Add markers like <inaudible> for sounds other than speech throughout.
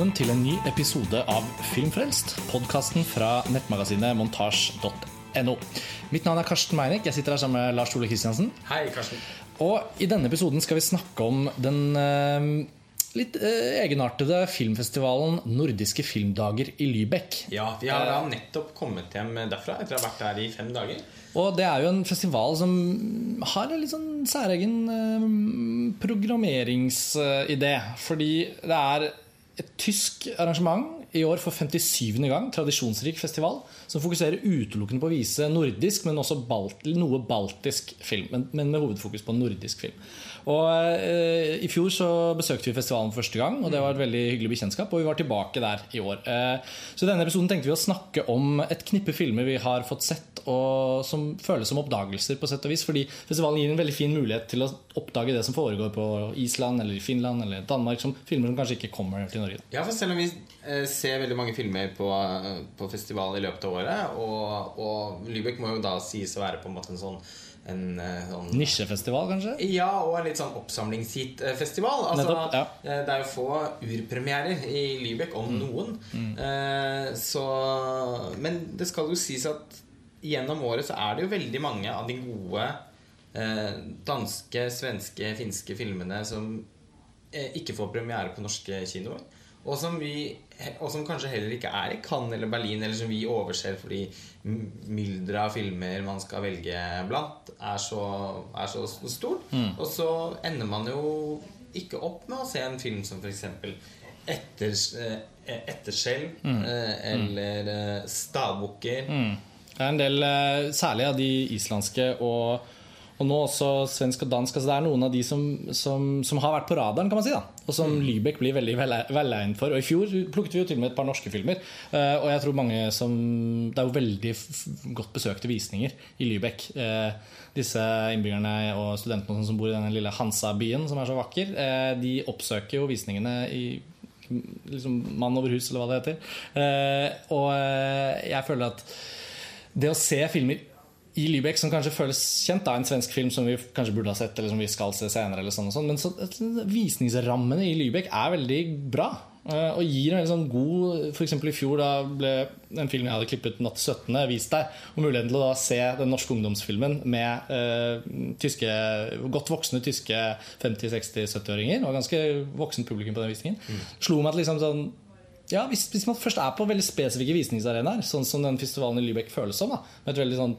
velkommen til en ny episode av Filmfrelst, podkasten fra nettmagasinet montasj.no. Mitt navn er Karsten Meinick. Jeg sitter her sammen med Lars Ole Kristiansen. Hei, Karsten. Og i denne episoden skal vi snakke om den eh, litt eh, egenartede filmfestivalen Nordiske filmdager i Lybekk. Ja, Vi har da nettopp kommet hjem derfra etter å ha vært der i fem dager. Og det er jo en festival som har en litt sånn særegen eh, programmeringsidé. Fordi det er et tysk arrangement i år for 57. gang, tradisjonsrik festival, som fokuserer utelukkende på å vise nordisk, men også balt, noe baltisk film. Men, men, med hovedfokus på nordisk film. Og eh, I fjor så besøkte vi festivalen for første gang, og det var et veldig hyggelig bekjentskap. Og vi var tilbake der i år. Eh, så i denne episoden tenkte vi å snakke om et knippe filmer vi har fått sett, og som føles som oppdagelser, på sett og vis. Fordi festivalen gir en veldig fin mulighet til å oppdage det som foregår på Island eller Finland eller Danmark, som filmer som kanskje ikke kommer til Norge. Ja, for selv om vi eh, ser veldig mange filmer på, på festival i løpet av året, og, og Lübeck må jo da sies å være på en måte en sånn en sånn Nisjefestival, kanskje? Ja, og en litt sånn oppsamlingshit-festival. Altså, Nettopp, ja. Det er jo få urpremierer i Lübeck, om noen. Eh, så, men det skal jo sies at gjennom året så er det jo veldig mange av de gode eh, danske, svenske, finske filmene som eh, ikke får premiere på norske kinoer. Og som, vi, og som kanskje heller ikke er i Cannes eller Berlin, eller som vi overser fordi mylderet av filmer man skal velge blant, er så, er så stort. Og så ender man jo ikke opp med å se en film som f.eks. Etter, Etterskjell Etterskjelv eh, eller eh, Stavbukker. Det er en del, eh, særlig av de islandske og, og nå også svensk og dansk. Altså det er noen av de som, som, som har vært på radaren, kan man si. da Og som Lübeck blir veldig vel- velegnet for. Og i fjor plukket vi jo til og med et par norske filmer. eh, Og jeg tror mange som Det er jo veldig godt besøkte visninger i Lübeck. Eh, Disse innbyggerne og studentene som bor i denne lille Hansa-byen, som er så vakker, eh, de oppsøker jo visningene i liksom mann over hus, eller hva det heter. Og jeg føler at det å se filmer i Lübeck som kanskje føles kjent, da, en svensk film som vi kanskje burde ha sett, eller som vi skal se senere, eller sånn og sånn, men så, visningsrammene i Lübeck er veldig bra. eh, Og gir en veldig sånn god eksempel i fjor da ble en film jeg hadde klippet natt 17. vist deg. Og muligheten til å da se den norske ungdomsfilmen med eh, tyske, godt voksne tyske 50-60-70-åringer. Og ganske voksen publikum på den visningen. Slo meg at liksom sånn ja, hvis, hvis man først er på veldig spesifikke visningsarenaer, sånn som den festivalen i Lübeck føles som, da, med et veldig sånn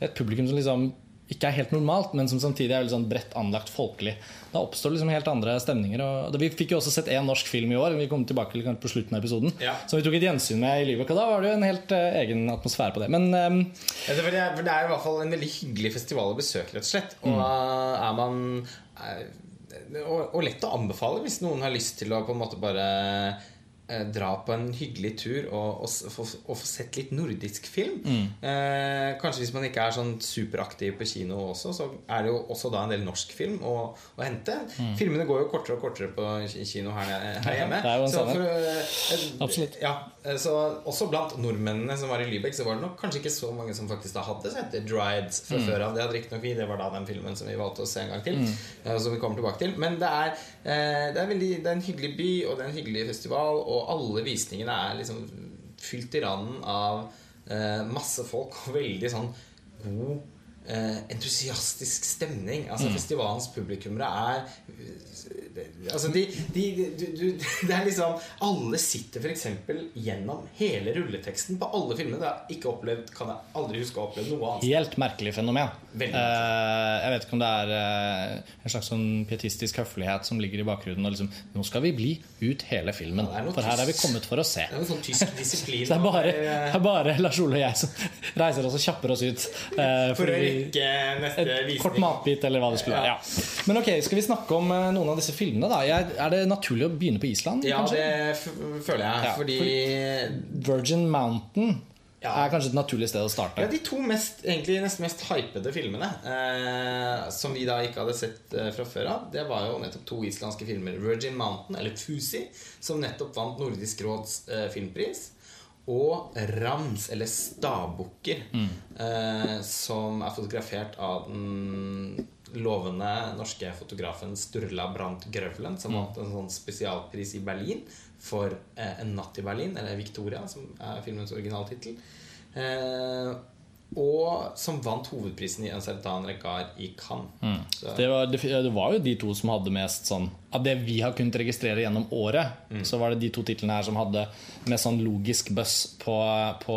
et publikum som liksom ikke er helt normalt, men som samtidig er veldig sånn bredt anlagt folkelig. Da oppstår liksom helt andre stemninger. Og vi fikk jo også sett én norsk film i år, vi kom tilbake til på slutten av episoden, Ja. som vi tok et gjensyn med i Lübeck. Og da var det jo en helt uh, egen atmosfære på det. Men um, Ja, det, er, det er i hvert fall en veldig hyggelig festival å besøke, rett og slett. Og er man er, og, og lett å anbefale hvis noen har lyst til å på en måte bare eh, dra på en hyggelig tur og, og, og, få, og få sett litt nordisk film. Eh, kanskje hvis man ikke er sånn superaktiv på kino også, så er det jo også da en del norsk film å, å hente. Filmene går jo kortere og kortere på kino her, her hjemme. det er jo en så for, eh, Absolutt. ja, eh, så også blant nordmennene som var i Lübeck, så var det nok kanskje ikke så mange som faktisk da hadde sett The Dryades fra før av. Det hadde riktignok vi, det var da den filmen som vi valgte å se en gang til. Mm. Som vi kommer tilbake til Men det er, eh, det, er veldig, det er en hyggelig by, og det er en hyggelig festival, og alle visningene er liksom fylt i randen av eh, masse folk og veldig sånn god eh, entusiastisk stemning. Altså Festivalens publikummere er Altså de, de, du, du, <laughs> Det er liksom Alle sitter f.eks. gjennom hele rulleteksten på alle filmene. Det har ikke opplevd, kan jeg aldri huske å ha opplevd noe annet. helt merkelig fenomen. Veldig Eh, jeg vet ikke om det er eh, en slags sånn pietistisk høflighet som ligger i bakgrunnen. Og liksom, nå skal vi bli ut hele filmen, for her er vi kommet for å se. Det er sånn tysk disiplin. <laughs> Det er bare, eh, det er bare Lars Ole og jeg som <laughs> reiser oss og kjapper oss ut. For å rykke rekke neste visning. kort matbit, eller hva det skulle være. Ja. Men ok, skal vi snakke om noen av disse filmene? Da? Jeg, er det naturlig å begynne på Island? Ja, kanskje? det føler jeg. Ja, fordi Virgin Mountain Ja. er kanskje et naturlig sted å starte. Ja, De to mest, egentlig nesten mest hypede filmene eh, som vi da ikke hadde sett eh, fra før av, det var jo nettopp to islandske filmer. 'Virgin Mountain', eller 'Fusi', som nettopp vant Nordisk råds eh, filmpris. Og 'Rams', eller 'Stabukker', eh, som er fotografert av den lovende norske fotografen Sturla Brandt Grøvlen, som vant en sånn spesialpris i Berlin for eh, 'En natt i Berlin', eller 'Victoria', som er filmens originaltittel. Eh, og som vant hovedprisen i En certain Rekar i Cannes. Mm. Det var, det, det var jo de to som hadde mest sånn Av det vi har kunnet registrere gjennom året, så var det de to titlene her som hadde mest sånn logisk buzz på, på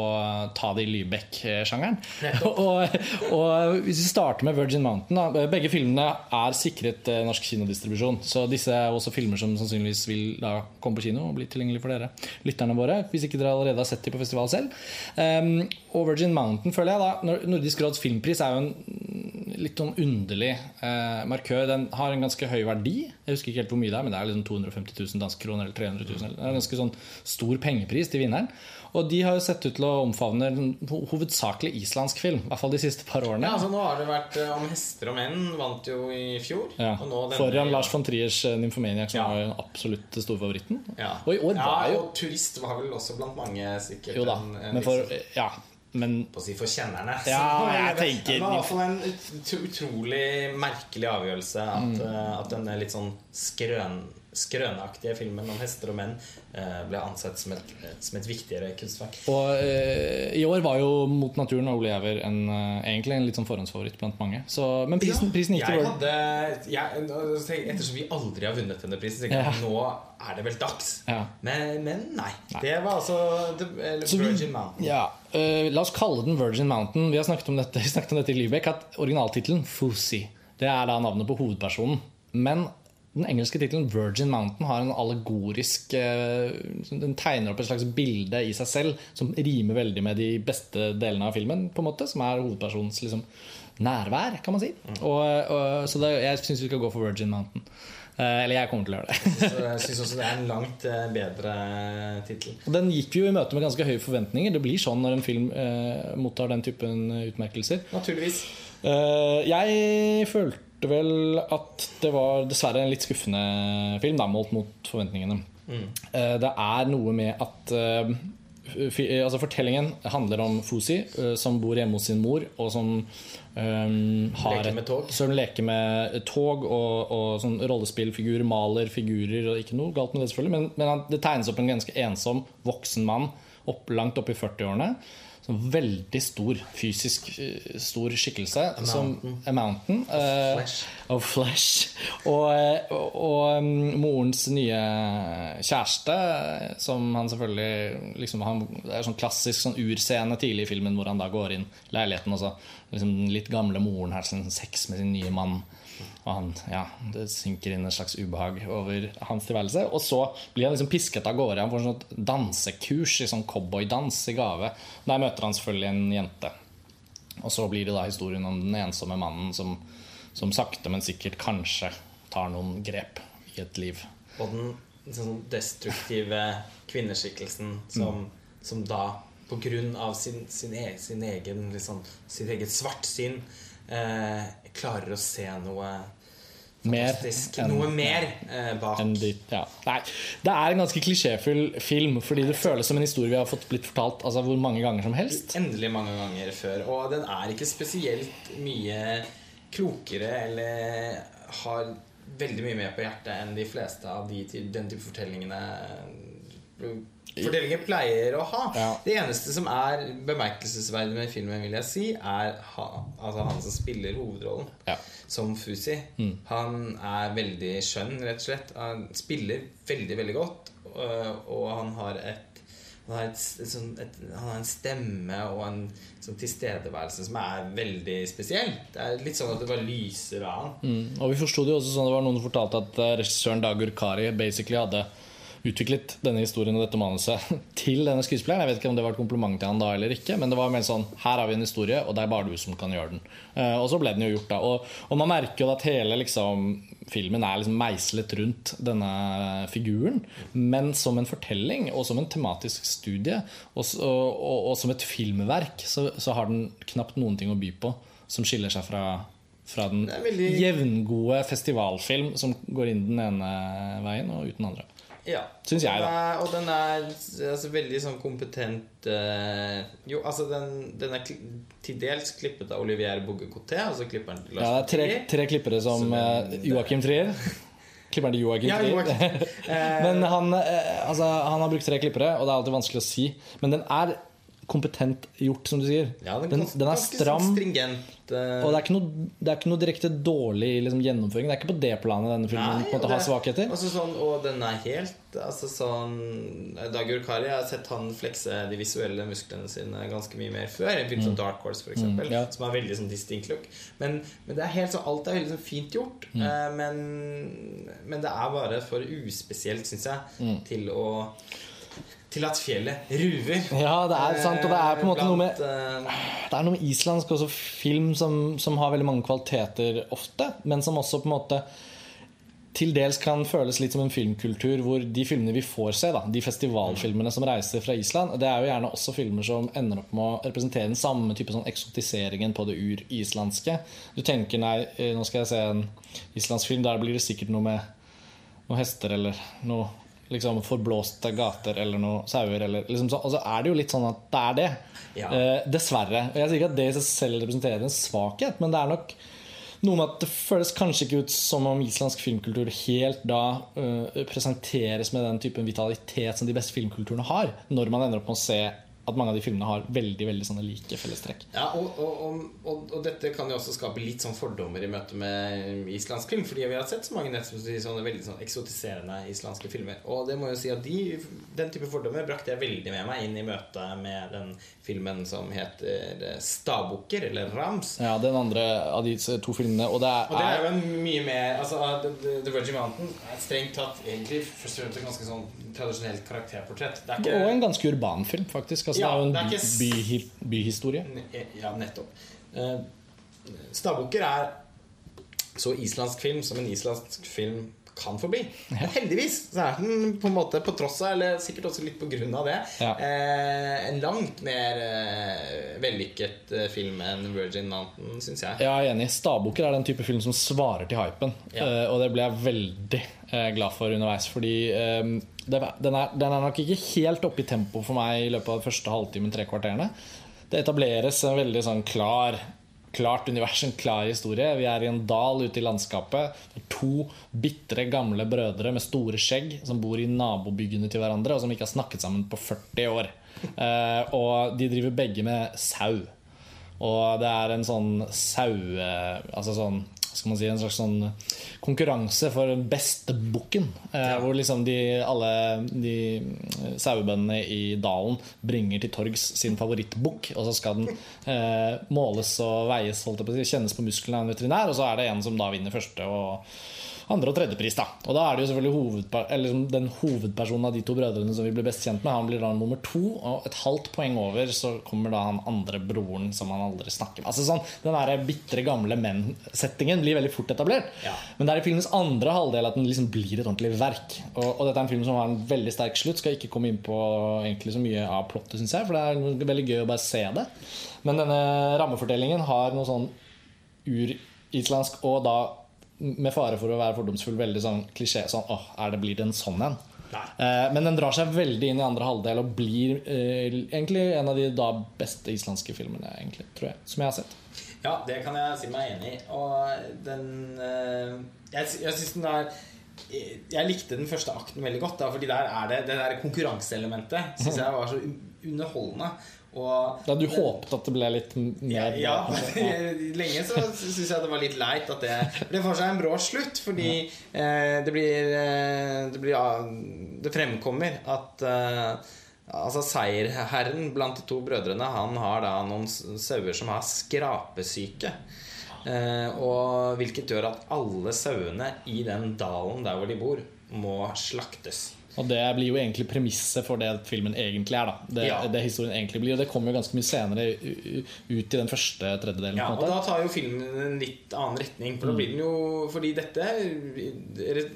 ta det i Lybekk-sjangeren. <laughs> og, og hvis vi starter med Virgin Mountain da, Begge filmene er sikret eh, norsk kinodistribusjon. Så disse er også filmer som sannsynligvis vil da komme på kino og bli tilgjengelig for dere lytterne våre. Hvis ikke dere allerede har sett dem på festival selv. Um, og Virgin Mountain føler jeg da Nordisk råds filmpris er jo en litt sånn underlig eh, markør. Den har en ganske høy verdi. Jeg husker ikke helt hvor mye det er, men det er liksom 250 000 danske kroner eller 300 000. Det er en ganske sånn stor pengepris til vinneren. Og de har jo sett ut til å omfavne hovedsakelig islandsk film. I hvert fall de siste par årene. Ja, altså Nå har det vært eh, Om hester og menn vant jo i fjor. Ja. Foran Lars von Triers eh, Nymphomaniac, som Ja. var jo den absolutt storfavoritten. Ja. Og i år ja, var jo og turist var vel også blant mange sikkert Jo da, en, en men for liksom- Ja, men på å si for kjennerne. Ja, jeg tenker- Det var i hvert fall en ut- utrolig merkelig avgjørelse at, Mm. eh, at denne litt sånn skrøn, skrøneaktige filmen om hester og menn eh, ble ansett som et, eh, som et viktigere kunstverk. Og eh, i år var jo Mot naturen og Ole Jæver en, eh, egentlig en litt sånn forhåndsfavoritt blant mange. Så, men prisen, prisen gikk til World. Ettersom vi aldri har vunnet denne prisen, så tenker jeg Ja. nå er det vel dags. Ja. Men, men nei. Det var altså The, Så vi- Virgin Mountain. Ja, uh, La oss kalle den Virgin Mountain. Vi har snakket om dette, <laughs> snakket om dette i Lybekk. At originaltittelen Fousey Det er da navnet på hovedpersonen. Men den engelske tittelen Virgin Mountain har en allegorisk eh, Den tegner opp et slags bilde i seg selv som rimer veldig med de beste delene av filmen, på en måte som er hovedpersonens liksom, nærvær, kan man si. Og, og, så det, jeg syns vi skal gå for Virgin Mountain. Eh, eller jeg kommer til å gjøre det. Jeg syns også det er en langt eh, bedre tittel. Den gikk vi jo i møte med ganske høye forventninger. Det blir sånn når en film eh, mottar den typen utmerkelser. Naturligvis. Eh, jeg følte vel at det var dessverre en litt skuffende film, da, målt mot forventningene. Eh, det er noe med at eh, fi- altså Fortellingen handler om Fusi, eh, som bor hjemme hos sin mor, og som um, har Leker med tog. Som leker med tog og, og sånn rollespillfigurer, maler figurer og Ikke noe galt med det, selvfølgelig, men, men det tegnes opp en ganske ensom voksen mann opp, langt opp i 40-årene. Sånn veldig stor, fysisk eh, stor skikkelse. A. Som, a mountain. eh, flesh. of flesh. Og, eh, og, og um, morens nye kjæreste, som han selvfølgelig liksom, han, Det er sånn klassisk sånn urscene tidlig i filmen hvor han da går inn leiligheten, og så liksom, den litt gamle moren her, sånn sex med sin nye mann. Og han, ja, Det synker inn en slags ubehag over hans tilværelse. Og så blir han liksom pisket av gårde. Han får sånn dansekurs i sånn cowboydans i gave. Der møter han selvfølgelig en jente. Og så blir det da historien om den ensomme mannen som, som sakte, men sikkert kanskje tar noen grep i et liv. Og den sånn destruktive kvinneskikkelsen som, som da av sin, sin, e, sin egen liksom, sitt eget svartsyn eh, klarer å se noe Mer enn- Noe mer eh, bak. de, ja. Nei, det er en ganske klisjéfull film, fordi det føles som en historie vi har fått blitt fortalt altså, hvor mange ganger som helst. Endelig mange ganger før. Og den er ikke spesielt mye klokere eller har veldig mye mer på hjertet enn de fleste av de, den type fortellingene Fortellinger pleier å ha. Ja. Det eneste som er bemerkelsesverdig med filmen, vil jeg si, er ha, altså han som spiller hovedrollen. Ja. Som Fusi. Han er veldig skjønn, rett og slett. Han spiller veldig, veldig godt. Og, og han har et han har, et, et, sånn- et, han har en stemme og en sånn tilstedeværelse som er veldig spesiell. Det er litt sånn at det bare lyser av han. Mm. Og vi forsto det jo også sånn Det var noen som fortalte at eh, regissøren Dagur Kari basically hadde utviklet denne historien og dette manuset <laughs> til denne skuespilleren. Jeg vet ikke om det var et kompliment til han da eller ikke, men det var mer sånn Her har vi en historie, og det er bare du som kan gjøre den. Eh, og så ble den jo gjort, da. Og, og man merker jo at hele liksom, filmen er liksom meislet rundt denne figuren, men som en fortelling og som en tematisk studie og, og, og, som et filmverk, så, så har den knapt noen ting å by på som skiller seg fra fra den veldig- jevngode festivalfilm som går inn den ene veien og ut den andre. Ja. Syns jeg, da. Er, og den er altså, veldig sånn kompetent uh, Jo, altså, den, den er til dels klippet av Olivier Bogge-Coté, og så klipper den til Ja, det er tre, tre klippere som uh, eh, Joakim Trier. <laughs> Klipperen til Joakim Ja, Trier. <laughs> Eh, Men han, uh, altså, han har brukt tre klippere, og det er alltid vanskelig å si. Men den er kompetent gjort, som du sier. ja, den, den, den er stram. Sånn stringent. eh, Og det er ikke noe, det er ikke noe direkte dårlig liksom, gjennomføring. Det er ikke på det planet denne filmen Nei, på en måte det, har svakheter. Altså sånn, og den er helt altså sånn Dagur Kari, jeg har sett han flekse de visuelle musklene sine ganske mye mer før. En film som Dark Horse, for eksempel, Mm, ja. som har veldig sånn distinct look. Men, men det er helt sånn, alt er veldig sånn fint gjort. Mm. Eh, men, men det er bare for uspesielt, syns jeg, Mm. til å til at fjellet ruver. Ja, det er sant, og det er på en måte noe med eh, Det er noe med islandsk også film som, som har veldig mange kvaliteter ofte, men som også på en måte til dels kan føles litt som en filmkultur hvor de filmene vi får se, da, de festivalfilmene som reiser fra Island, det er jo gjerne også filmer som ender opp med å representere den samme type sånn eksotiseringen på det ur-islandske. Du tenker nei, eh, nå skal jeg se en islandsk film, der blir det sikkert noe med noen hester eller noe liksom forblåste gater eller noe sauer. Eller, liksom, så, og så er det jo litt sånn at det er det. Ja. Eh, dessverre. Og Jeg sier ikke at det i seg selv representerer en svakhet, men det er nok noe med at det føles kanskje ikke ut som om islandsk filmkultur helt da uh, presenteres med den typen vitalitet som de beste filmkulturene har, når man ender opp med å se at mange av de filmene har veldig veldig sånne like fellestrekk. Ja, og, og, og, og, dette kan jo også skape litt sånn fordommer i møte med islandsk film. Fordi vi har sett så mange nettopp sånne veldig sånn eksotiserende islandske filmer. Og det må jo si at de, den type fordommer brakte jeg veldig med meg inn i møtet med den filmen som heter Stabukker, eller Rams. Ja, Den andre av de to filmene. Og det er, det er jo en mye mer altså, The, The- The Virgin Mountain er strengt tatt egentlig først og fremst et ganske sånn tradisjonelt karakterportrett. Det er ikke Og en ganske urban film, faktisk. Altså, Ja, det er jo en det er ikke by, byhistorie. Ja, nettopp. Uh, Stabukker er så islandsk film som en islandsk film kan forbi. Ja. Heldigvis så er den på en måte på tross av, eller sikkert også litt på grunn av det, Ja. eh, en langt mer eh, vellykket eh, film enn Virgin Mountain, syns jeg. Ja, jeg er enig. Stabukker er den type film som svarer til hypen. Ja. Eh, og det ble jeg veldig eh, glad for underveis. Fordi eh, den, er, den er nok ikke helt oppe i tempo for meg i løpet av den første halvtimen, tre kvarterene. Det etableres en veldig sånn klar Klart univers, en klar historie. Vi er i en dal ute i landskapet. Det er to bitre, gamle brødre med store skjegg som bor i nabobyggene til hverandre, og som ikke har snakket sammen på 40 år. Eh, og de driver begge med sau. Og det er en sånn sau... Altså sånn skal man si, en slags sånn konkurranse for den beste bukken. Eh, Hvor liksom de, alle de sauebøndene i dalen bringer til torgs sin favorittbukk. Og så skal den eh, måles og veies, holdt på kjennes på musklene av en veterinær. Og så er det en som da vinner første og andre- og tredjepris. da Og da er det jo selvfølgelig hovedper eller liksom den hovedpersonen av de to brødrene som vi blir best kjent med. Han blir da nummer to, og et halvt poeng over så kommer da han andre broren som han aldri snakker med. Altså sånn, Den der bitre gamle menn-settingen blir veldig fort etablert. Ja. Men det er i filmens andre halvdel at den liksom blir et ordentlig verk. Og, og dette er en film som har en veldig sterk slutt. Skal ikke komme inn på egentlig så mye av plottet, syns jeg, for det er veldig gøy å bare se det. Men denne rammefortellingen har noe sånn urislandsk og da med fare for å være fordomsfull, veldig sånn klisjé. Sånn, åh, er det, blir det en sånn en? Nei. Eh, men den drar seg veldig inn i andre halvdel og blir eh, egentlig en av de da beste islandske filmene, egentlig, tror jeg, som jeg har sett. Ja, det kan jeg si meg enig i. Og den eh, Jeg, jeg syns den er jeg likte den første akten veldig godt, da, fordi der er det det der konkurranseelementet Synes jeg var så underholdende. Og Da du håpet at det ble litt ja, mer ja, <laughs> <laughs> lenge så syns jeg det var litt leit at det ble for seg en brå slutt. Fordi eh, det blir eh, Det blir ja, Det fremkommer at eh, Altså Seierherren blant de to brødrene Han har da noen sauer som har skrapesyke. Eh, og hvilket gjør at alle sauene i den dalen der hvor de bor, må slaktes. Og det blir jo egentlig premisset for det filmen egentlig er. da Det, Ja. det historien egentlig blir Og det kommer jo ganske mye senere ut i den første tredjedelen. Ja, og da tar jo filmen en litt annen retning. For da blir den jo Fordi dette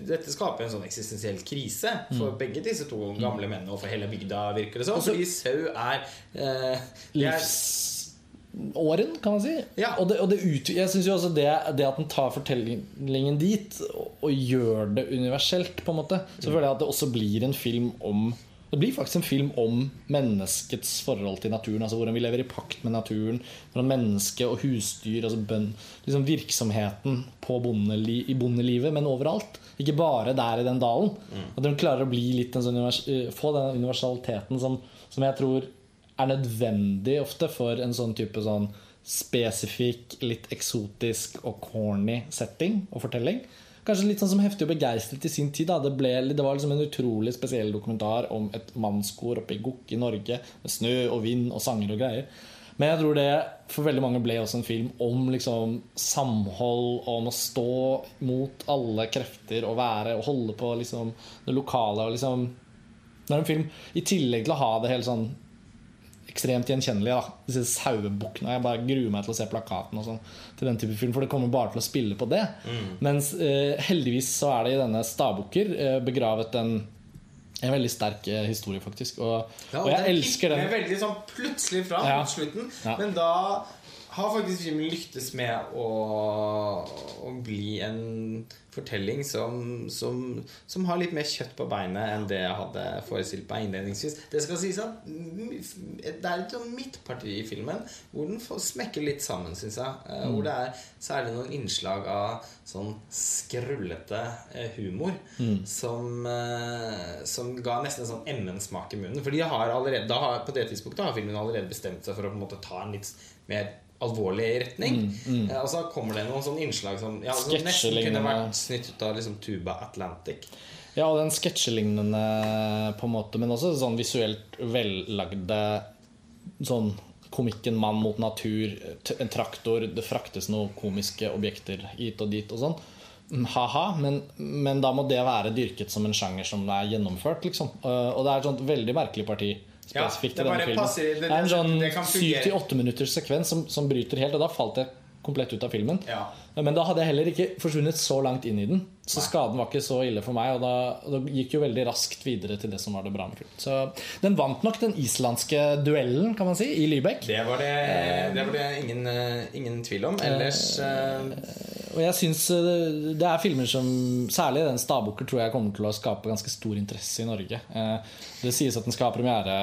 Dette skaper en sånn eksistensiell krise for begge disse to gamle mennene og for hele bygda, virker det som. Fordi sau er, eh, det er Livs... åren, kan man si. Ja. Og, det, og det ut, jeg synes jo også det, det at den tar fortellingen dit og, og gjør det universelt, på en måte, så føler jeg at det også blir en film om det blir faktisk en film om menneskets forhold til naturen. altså Hvordan vi lever i pakt med naturen. Hvordan menneske og husdyr, altså bønn, liksom virksomheten på bondeli, i bondelivet, men overalt. Ikke bare der i den dalen. At hun klarer å bli litt en sånn eh, få den universaliteten som, som jeg tror er nødvendig ofte for en sånn type sånn spesifikk, litt eksotisk og corny setting og fortelling. Kanskje litt sånn som Heftig og begeistret i sin tid. Det, ble, det var liksom en utrolig spesiell dokumentar om et mannskor oppe i Gokk i Norge med snø og vind og sanger og greier. Men jeg tror det for veldig mange ble også en film om liksom samhold, om å stå mot alle krefter og være og holde på liksom det lokale. Og liksom Det er en film i tillegg til å ha det hele sånn ekstremt gjenkjennelige. da Disse sauebukkene. Jeg bare gruer meg til å se plakaten og sånn til den type film, for det kommer bare til å spille på det. Mens eh, heldigvis så er det i denne Stabukker eh, begravet en en veldig sterk eh, historie, faktisk. Og, Ja, og jeg den elsker den. veldig sånn plutselig fra Ja. mot slutten. Ja. Men da har faktisk filmen lyktes med å, å bli en fortelling som, som, som har litt mer kjøtt på beinet enn det jeg hadde forestilt meg innledningsvis. Det skal sies at det er et mitt midtparti i filmen hvor den smekker litt sammen, syns jeg. Eh, Mm. Hvor det er særlig noen innslag av sånn skrullete eh, humor Mm. som, eh, som ga nesten en sånn MN-smak i munnen. For de har allerede, da har, på det tidspunktet har filmen allerede bestemt seg for å på en måte ta en litt mer alvorlig retning. Eh, og så kommer det noen sånne innslag som, ja, altså nesten kunne vært snytt ut av liksom Tuba Atlantic. Ja, og den sketsjelignende på en måte, men også sånn visuelt vellagde sånn komikken mann mot natur, en traktor, det fraktes noen komiske objekter hit og dit og sånn. Mm, Ha-ha, men, men da må det være dyrket som en sjanger som er gjennomført, liksom. Uh, Og det er et sånt veldig merkelig parti spesifikt det i denne filmen. passer- det- det, er en sånn syv til åtte minutters sekvens som, som bryter helt, og da falt jeg komplett ut av filmen. Ja. Men da hadde jeg heller ikke forsvunnet så langt inn i den. Så skaden var ikke så ille for meg. Og da, og det gikk jo veldig raskt videre til det som var det bra med filmen. Så den vant nok den islandske duellen, kan man si, i Lybekk. Det var det, det, var ingen, eh, ingen tvil om. Ellers eh, Og jeg synes eh, det er filmer som Særlig den Stabukker tror jeg kommer til å skape ganske stor interesse i Norge. Eh, Det sies at den skal ha premiere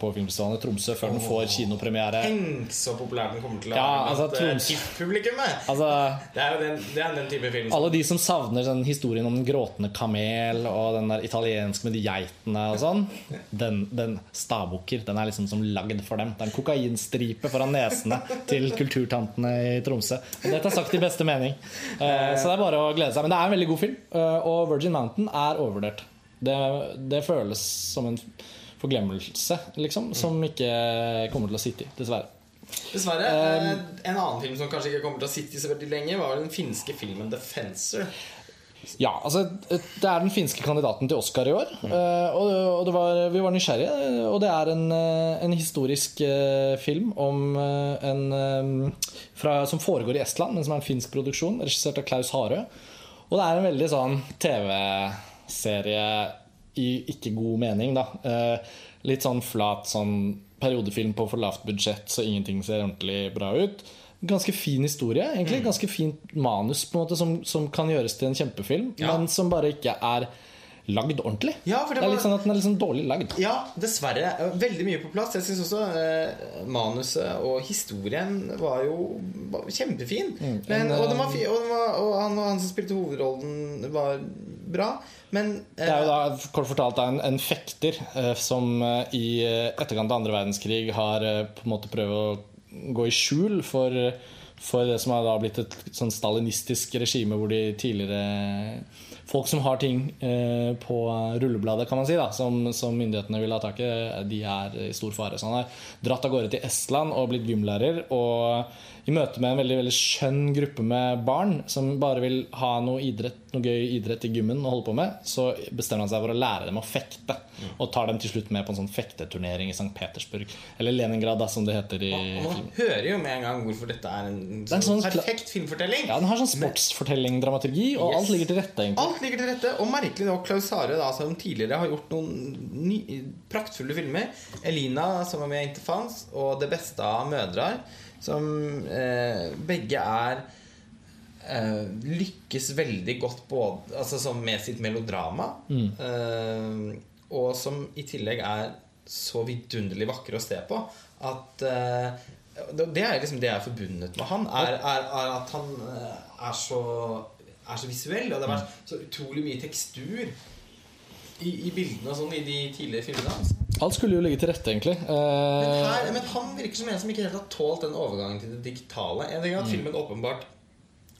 på filmfestivalen i Tromsø før den får kinopremiere. Tenk så populær den kommer til å Ja, altså, eh, Troms-! Altså Det er den, det er den type film Alle de som savner den historien om den gråtende kamel og den der italienske med de geitene og sånn, den, den Stabukker den er liksom som lagd for dem. Det er en kokainstripe foran nesene til kulturtantene i Tromsø. Og dette er sagt i beste mening. Eh, Så det er bare å glede seg. Men det er en veldig god film, eh, og Virgin Mountain er overvurdert. Det, det føles som en forglemmelse, liksom, som ikke kommer til å sitte i, dessverre. Dessverre. eh, en annen film som kanskje ikke kommer til å sitte i så veldig lenge, var den finske filmen 'The Fencer'. Ja, altså Det er den finske kandidaten til Oscar i år. eh, Og, og det var, vi var nysgjerrige. Og det er en, eh, en historisk eh, film om eh, en eh, fra, som foregår i Estland, men som er en finsk produksjon, regissert av Klaus Harø. Og det er en veldig sånn TV-serie i ikke god mening, da. Eh, Litt sånn flat sånn periodefilm på for lavt budsjett, så ingenting ser ordentlig bra ut. Ganske fin historie, egentlig. Ganske fint manus på en måte som, som kan gjøres til en kjempefilm, Ja. men som bare ikke er lagd ordentlig. Ja, for det det, er var- litt sånn at den er litt sånn dårlig lagd. Ja, dessverre. Eh, Veldig mye på plass. Jeg syns også eh, manuset og historien var jo var kjempefin. Men, og, den var fi, og, den var, og han, han som spilte hovedrollen, var bra. Men eh, Det er jo da kort fortalt en, en fekter eh, som eh, i eh, etterkant av andre verdenskrig har eh, på en måte prøvd å gå i skjul for, for det som har da blitt et sånn stalinistisk regime hvor de tidligere Folk som har ting eh, på rullebladet, kan man si, da, som, som myndighetene vil ha tak i, de er i stor fare. Så han har dratt av gårde til Estland og blitt gymlærer. Og i møte med en veldig veldig skjønn gruppe med barn som bare vil ha noe idrett noe gøy idrett i gymmen å holde på med, så bestemmer han seg for å lære dem å fekte. Og tar dem til slutt med på en sånn fekteturnering i St. Petersburg. Eller Leningrad, da, som det heter i filmen. man hører jo med en gang hvorfor dette er en, er en sånn sånn perfekt filmfortelling. Ja, Den har sånn sportsfortelling-dramaturgi, og alt ligger til rette. egentlig alt ligger til rette. Og merkelig nok Klaus Hare, da, som tidligere har gjort noen ny, praktfulle filmer. 'Elina', som var med i Interfans, og 'Det beste av mødre', som eh, begge er eh, Lykkes veldig godt både, altså, som med sitt melodrama. Eh, og som i tillegg er så vidunderlig vakre å se på at eh, det er liksom det jeg er forbundet med han. Er, er, er at han eh, er så, er så visuell. Og det har vært så utrolig mye tekstur i, i bildene og sånn i de tidligere filmene hans. Alt skulle jo ligge til rette, egentlig. Men, Eh, her, men han virker som en som ikke helt har tålt den overgangen til det digitale. En ting er at filmen åpenbart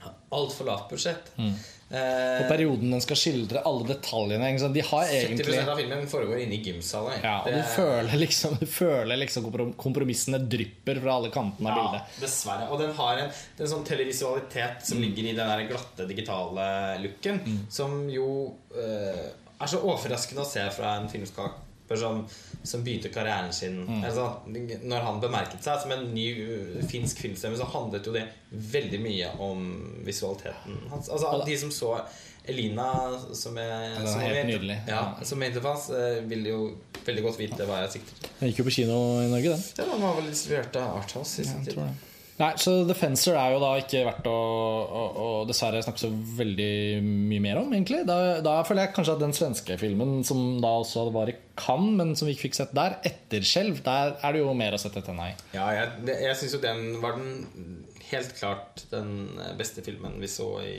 har altfor lavt budsjett. Eh, på perioden den skal skildre alle detaljene. Ikke sant? De har 70 egentlig av filmen foregår inne i gymsalen. ja, og du Det- føler liksom, du føler liksom kompromissene drypper fra alle kantene av Ja, bildet. dessverre. Og den har en, en sånn televisualitet som ligger i den der glatte, digitale looken, som jo eh, er så overraskende å se fra en filmskaper som, som begynte karrieren sin altså, Når han bemerket seg som en ny uh, finsk filmstemme, så handlet jo det veldig mye om visualiteten hans. Altså, de som så Elina, som jeg er som helt nydelig. Ja, som eh, vil jo veldig godt vite hva jeg sikter til. Den gikk jo på kino i Norge, den. Ja, Den var vel distribuert av Arthouse i sin Jeg tid. Nei, så The Fencer er jo da ikke verdt å, å, å dessverre snakke så veldig mye mer om, egentlig. Da, da føler jeg kanskje at den svenske filmen, som da også var i Cannes, men som vi ikke fikk sett der, 'Etterskjelv', der er det jo mer å sette tenna i. Ja, jeg, jeg syns jo den var den helt klart den beste filmen vi så i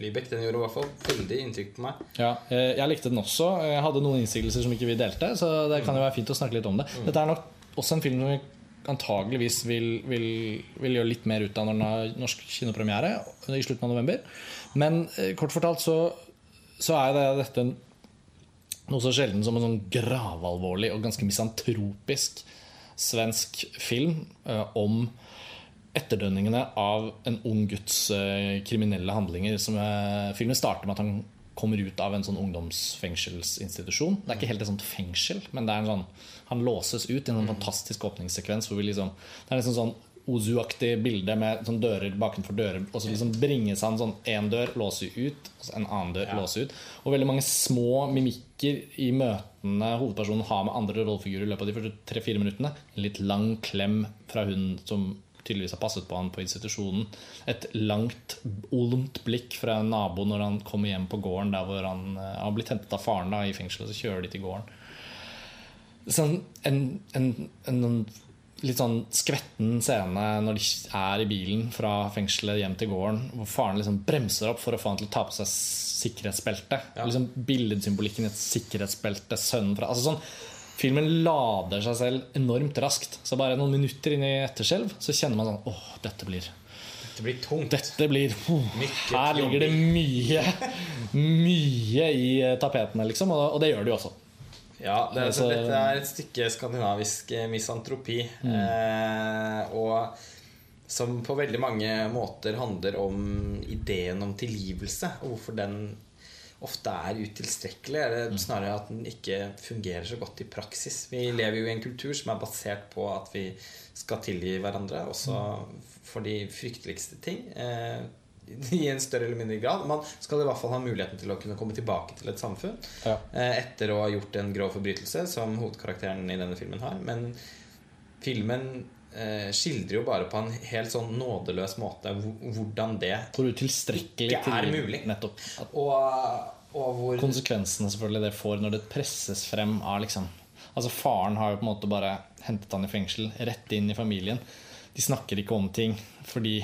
Lübeck. Den gjorde i hvert fall veldig inntrykk på meg. Ja, eh, jeg likte den også. Jeg hadde noen innsigelser som ikke vi delte, så det kan jo være fint å snakke litt om det. Dette er nok også en film som vi antageligvis vil, vil, vil gjøre litt mer ut av når den har norsk kinopremiere i slutten av november. Men eh, kort fortalt så, så er det dette noe så sjelden som en sånn gravalvorlig og ganske misantropisk svensk film eh, om etterdønningene av en ung gutts eh, kriminelle handlinger. Som, eh, filmen starter med at han kommer ut av en sånn ungdomsfengselsinstitusjon. Det er ikke helt et sånt fengsel, men det er en sånn, han låses ut i en sånn fantastisk åpningssekvens. Hvor vi liksom, det er liksom sånn Ozu-aktig bilde med sånn dører bakenfor dører. Og så liksom bringes han sånn én dør, låser ut, en annen dør, låser ut. Og veldig mange små mimikker i møtene hovedpersonen har med andre rollefigurer i løpet av de første tre-fire minuttene. En litt lang klem fra hun som tydeligvis har passet på han på institusjonen. Et langt, olmt blikk fra en nabo når han kommer hjem på gården der hvor han han har blitt hentet av faren da, i fengselet, så kjører de til gården. Sånn, en, en, en litt sånn skvetten scene når de er i bilen fra fengselet hjem til gården, hvor faren liksom bremser opp for å få han til å ta på seg sikkerhetsbeltet. Liksom Billedsymbolikken i et sikkerhetsbelte, sønnen fra altså sånn, Filmen lader seg selv enormt raskt. Så bare noen minutter inn i etterskjelv så kjenner man sånn Åh, dette blir dette blir tungt. Dette blir oh, Her ligger det mye Mye i tapetene, liksom. Og, og det gjør det jo også. Ja, det, Altså- dette er et stykke skandinavisk misantropi. misantropi. Eh, og som på veldig mange måter handler om ideen om tilgivelse. Og hvorfor den ofte er utilstrekkelig. Eller snarere at den ikke fungerer så godt i praksis. Vi lever jo i en kultur som er basert på at vi skal tilgi hverandre, også for de frykteligste ting. Eh, i en større eller mindre grad. Man skal i hvert fall ha muligheten til å kunne komme tilbake til et samfunn Ja. eh, etter å ha gjort en grov forbrytelse, som hovedkarakteren i denne filmen har. Men filmen eh, skildrer jo bare på en helt sånn nådeløs måte hvordan det Hvor utilstrekkelig Ikke er mulig. Nettopp. Og, og hvor konsekvensene selvfølgelig det får når det presses frem av liksom Altså Faren har jo på en måte bare hentet han i fengsel, rett inn i familien. De snakker ikke om ting fordi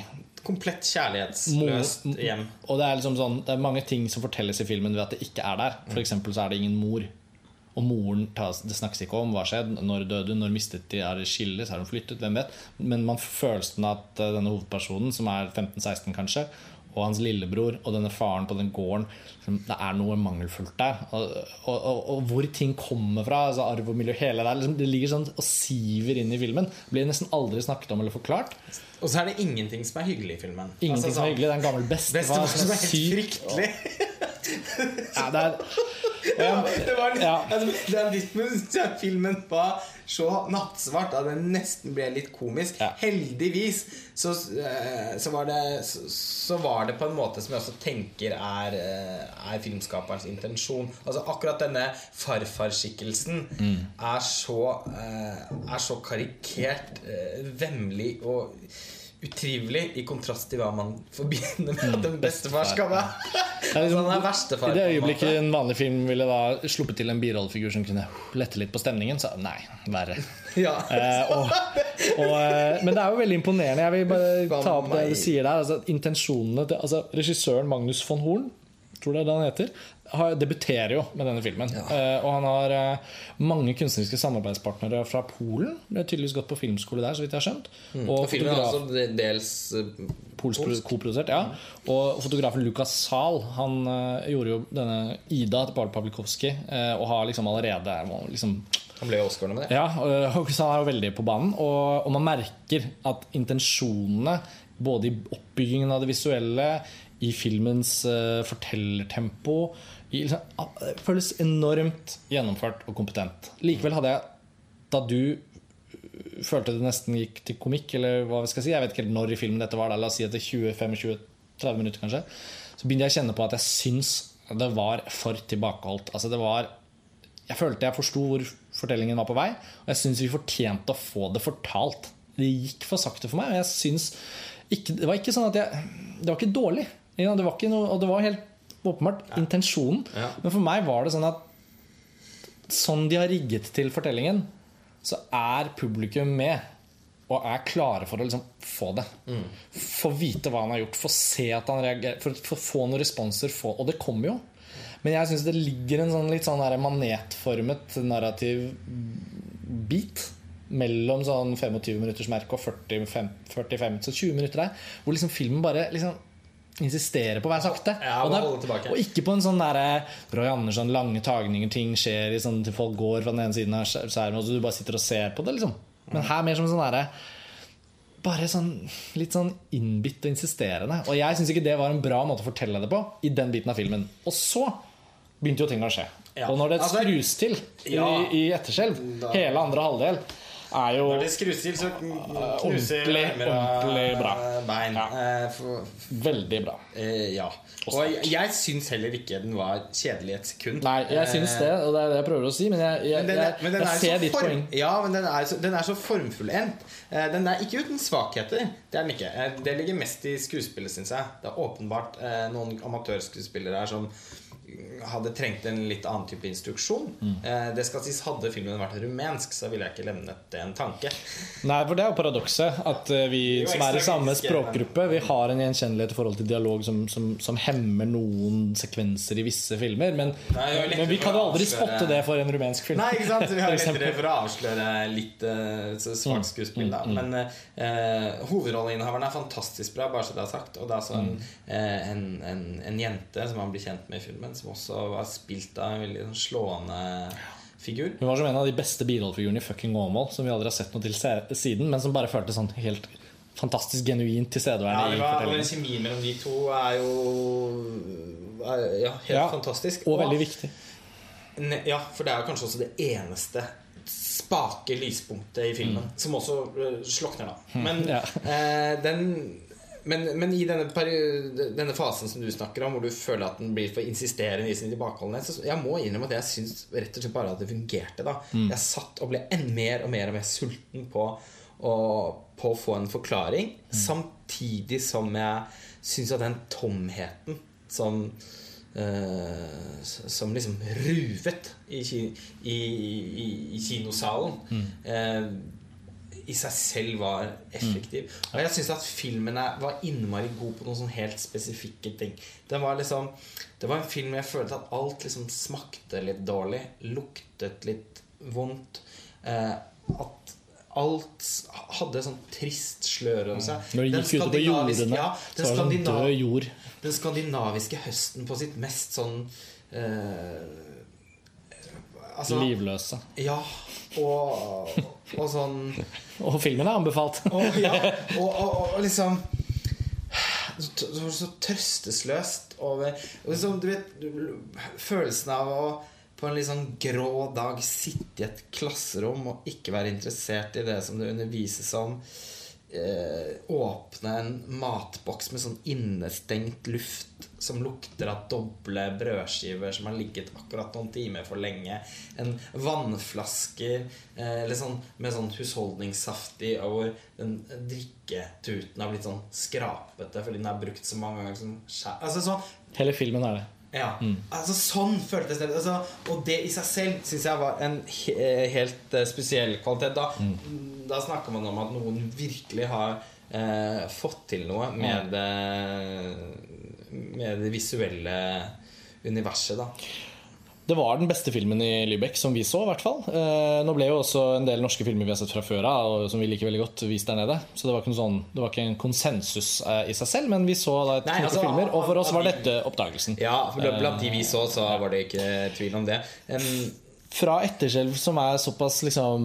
Komplett kjærlighetsløst hjem. Og det er liksom sånn Det er mange ting som fortelles i filmen ved at det ikke er der. For eksempel så er det ingen mor. Og moren tas, Det snakkes ikke om hva skjedde, når døde hun, når mistet de, er det skille, så er hun flyttet, hvem vet. Men man følelsen at eh, denne hovedpersonen, som er 15-16 kanskje, og hans lillebror og denne faren på den gården liksom, Det er noe mangelfullt der. Og, og, og, og hvor ting kommer fra, altså arv og miljø, hele der, liksom, det ligger sånn og siver inn i filmen. Blir nesten aldri snakket om eller forklart. Og så er det ingenting som er hyggelig i filmen. Ingenting Altså, som er hyggelig. Det er en gammel bestefar som er helt syk, fryktelig. Ja, det er, Ja, det var litt, Ja. altså, Den filmen var så nattsvart at den nesten ble litt komisk. Ja. Heldigvis så, eh, så, var det, så, så var det på en måte som jeg også tenker er, eh, er filmskaperens intensjon. Altså Akkurat denne farfarskikkelsen er, så, eh, er så karikert, vemmelig og utrivelig i kontrast til hva man forbinder med at en bestefar skal være. Altså, <laughs> han er verstefar. I det øyeblikket en vanlig film ville da sluppet til en birollefigur som kunne lette litt på stemningen, så nei, verre. <laughs> Ja. Eh, og, og, eh, men det er jo veldig imponerende. Jeg vil bare ta opp det du sier der. Altså, intensjonene til altså, Regissøren Magnus von Horn, tror det er det han heter, debuterer jo med denne filmen. Eh, og han har uh, mange kunstneriske samarbeidspartnere fra Polen. Det er tydeligvis gått på filmskole der, så vidt jeg har skjønt. Og, Mm. Og filmen er også dels uh, Polsk koprodusert, ja. Og fotografen Lukas Zahl Han gjorde jo denne Ida til Paul Pawlikowski, eh, og har liksom allerede liksom, Han ble Oscar med det. Ja, og så han er jo veldig på banen. Og, og man merker at intensjonene, både i oppbyggingen av det visuelle, i filmens fortellertempo det føles enormt gjennomført og kompetent. Likevel hadde jeg, da du øh, følte det nesten gikk til komikk, eller hva vi skal si, jeg vet ikke helt når i filmen dette var, da, la oss si etter 20-25-30 minutter kanskje, så begynte jeg å kjenne på at jeg syns det var for tilbakeholdt. Altså det var jeg følte jeg forsto hvor fortellingen var på vei, og jeg syns vi fortjente å få det fortalt. Det gikk for sakte for meg. Og jeg syns ikke, Det var ikke sånn at jeg Det var ikke dårlig. Det var ikke noe, og det var helt åpenbart intensjonen. Ja. Men for meg var det sånn at sånn de har rigget til fortellingen, så er publikum med. Og er klare for å liksom få det. Få vite hva han har gjort. Få se at han reagerer. For, for få noen responser. Få, og det kommer jo. Men jeg syns det ligger en sånn litt sånn manetformet narrativ bit mellom sånn 25 minutters merke og 45, 45 så 20 minutter der. Hvor liksom filmen bare liksom insisterer på å være sakte. Ja, og, er- tilbake. og ikke på en sånn derre Roy Andersson, lange tagninger, ting skjer i sånn til folk går fra den ene siden av skjermen, og du bare sitter og ser på det, liksom. Men her mer som en sånn derre bare sånn litt sånn innbitt og insisterende. Og jeg syns ikke det var en bra måte å fortelle det på i den biten av filmen. Og så begynte jo ting å skje. Ja. Og når det Altså, skrus til ja. i, i etterskjelv, hele andre halvdel, er jo Når det skrus til, så knuser ordentlig, armer og ordentlig bra. bein. Ja. Eh, veldig bra. eh, ja. Og jeg, jeg syns heller ikke den var kjedelig et sekund. Nei, jeg syns det, og det er det jeg prøver å si, men jeg, jeg, Men den jeg, men jeg er ser ditt form, poeng. Ja, men den er, så, den er så formfullendt. Eh, Den er ikke uten svakheter. Det er den ikke. Eh, Det ligger mest i skuespillet, syns jeg. Det er åpenbart eh, noen amatørskuespillere her som hadde trengt en litt annen type instruksjon. Mm. Eh, Det skal sies Hadde filmen vært rumensk, så ville jeg ikke levnet det en tanke. Nei, for det er jo paradokset. At eh, vi jo som er i samme språkgruppe, vi har en gjenkjennelighet i forhold til dialog som, som, som hemmer noen sekvenser i visse filmer. Men, Nei, men vi kan jo aldri spotte det for en rumensk film. Nei, ikke sant? Vi har lettere for å avsløre litt uh, svakt skuespill. Da. Men uh, hovedrolleinnehaveren er fantastisk bra, bare så det er sagt. Og det er altså en, eh, en, en, en jente som man blir kjent med i filmen, som også var spilt av en veldig sånn slående figur. Hun var som en av de beste birollefigurene i fucking Åmål, som vi aldri har sett noe til siden, men som bare føltes sånn helt fantastisk genuint Ja, tilstedeværende det var, fortellingen. Kjemien mellom de to er jo er, ja, helt Ja, fantastisk. Og veldig viktig. Ne- Ja, for det er kanskje også det eneste spake lyspunktet i filmen, som også øh, slokner, da. Men, ja. eh, den, men, men i denne, denne fasen som du snakker om, hvor du føler at den blir for insisterende i sin tilbakeholdenhet, så jeg må innrømme at jeg syns rett og slett bare at det fungerte. da Jeg satt og ble enn mer og mer og mer sulten på og, på å få en forklaring, samtidig som jeg syns at den tomheten som Uh, som liksom ruvet i, i, i, i kinosalen. eh, i seg selv var effektiv. Og jeg syns at filmen var innmari god på noen sånn helt spesifikke ting. Den var liksom Det var en film jeg følte at alt liksom smakte litt dårlig. Luktet litt vondt. Eh, at alt hadde sånn trist slør over seg. Når de Den gikk skandinaviske- jordene, ja, den så var det sånn død jord. den skandinaviske høsten på sitt mest sånn eh, Altså Livløse. Ja. Og, og sånn <laughs> Og filmen er anbefalt. <laughs> og, ja, og, og, og liksom så, så, så trøstesløst over liksom, du vet, Følelsen av å på en litt sånn grå dag sitte i et klasserom og ikke være interessert i det som det undervises om. Eh, åpne en matboks med sånn innestengt luft som lukter av doble brødskiver som har ligget akkurat noen timer for lenge. En vannflaske eh, sånn, med sånn husholdningssaft og hvor den drikketuten har blitt sånn skrapete fordi den er brukt så mange ganger skjær. Altså sånn Hele filmen er det. Ja, altså Sånn føltes det. Altså, og det i seg selv syns jeg var en he helt eh, spesiell kvalitet. Da, da snakker man om at noen virkelig har eh, fått til noe med det, med det visuelle universet. Da. Det var den beste filmen i Lübeck som vi så, i hvert fall. Eh, nå ble jo også en del norske filmer vi har sett fra før av, som vi liker veldig godt, vist der nede. Så det var ikke, sånn, det var ikke en konsensus eh, i seg selv, men vi så da et knippe altså, filmer, og for oss var dette oppdagelsen. Ja, for Blant de vi så, så var det ikke tvil om det. Em, Fra etterskjelv som er såpass liksom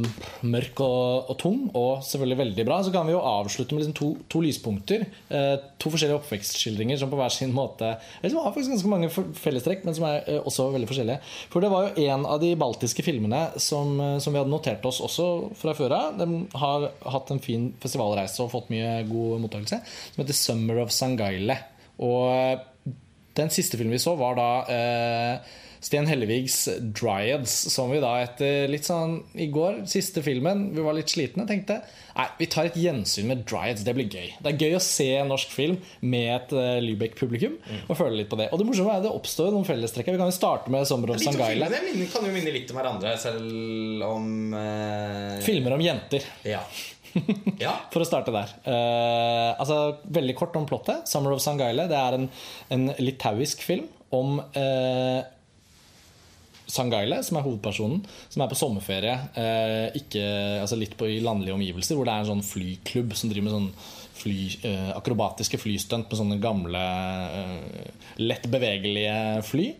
mørk og, og tung, og selvfølgelig veldig bra, så kan vi jo avslutte med liksom to, to lyspunkter. Eh, to forskjellige oppvekstskildringer som på hver sin måte liksom, har faktisk ganske mange fellestrekk, men som er eh, også veldig forskjellige. For det var jo en av de baltiske filmene som, eh, som vi hadde notert oss også fra før av. Den har hatt en fin festivalreise og fått mye god mottakelse, som heter 'Summer of Sangaile'. Og eh, den siste filmen vi så, var da eh, Sten Hellevigs 'Dryads', som vi da etter litt sånn i går, siste filmen, vi var litt slitne, tenkte Nei, vi tar et gjensyn med 'Dryads'. Det blir gøy. Det er gøy å se en norsk film med et uh, Lübeck-publikum og føle litt på det. Og det morsomme er at det oppstår noen fellestrekk. Vi kan jo starte med 'Sommer litt av Sangaile'. filmene kan jo minne litt om hverandre, selv om uh... Filmer om jenter. Ja. <laughs> ja. For å starte der. Uh, altså, veldig kort om plottet. 'Summer of Sangaile' Det er en, en litauisk film om uh, Sangaile, som er hovedpersonen, som er på sommerferie uh, ikke, altså litt på i landlige omgivelser, hvor det er en sånn flyklubb som driver med sånn fly, eh, akrobatiske flystunt med sånne gamle, eh, lett bevegelige fly.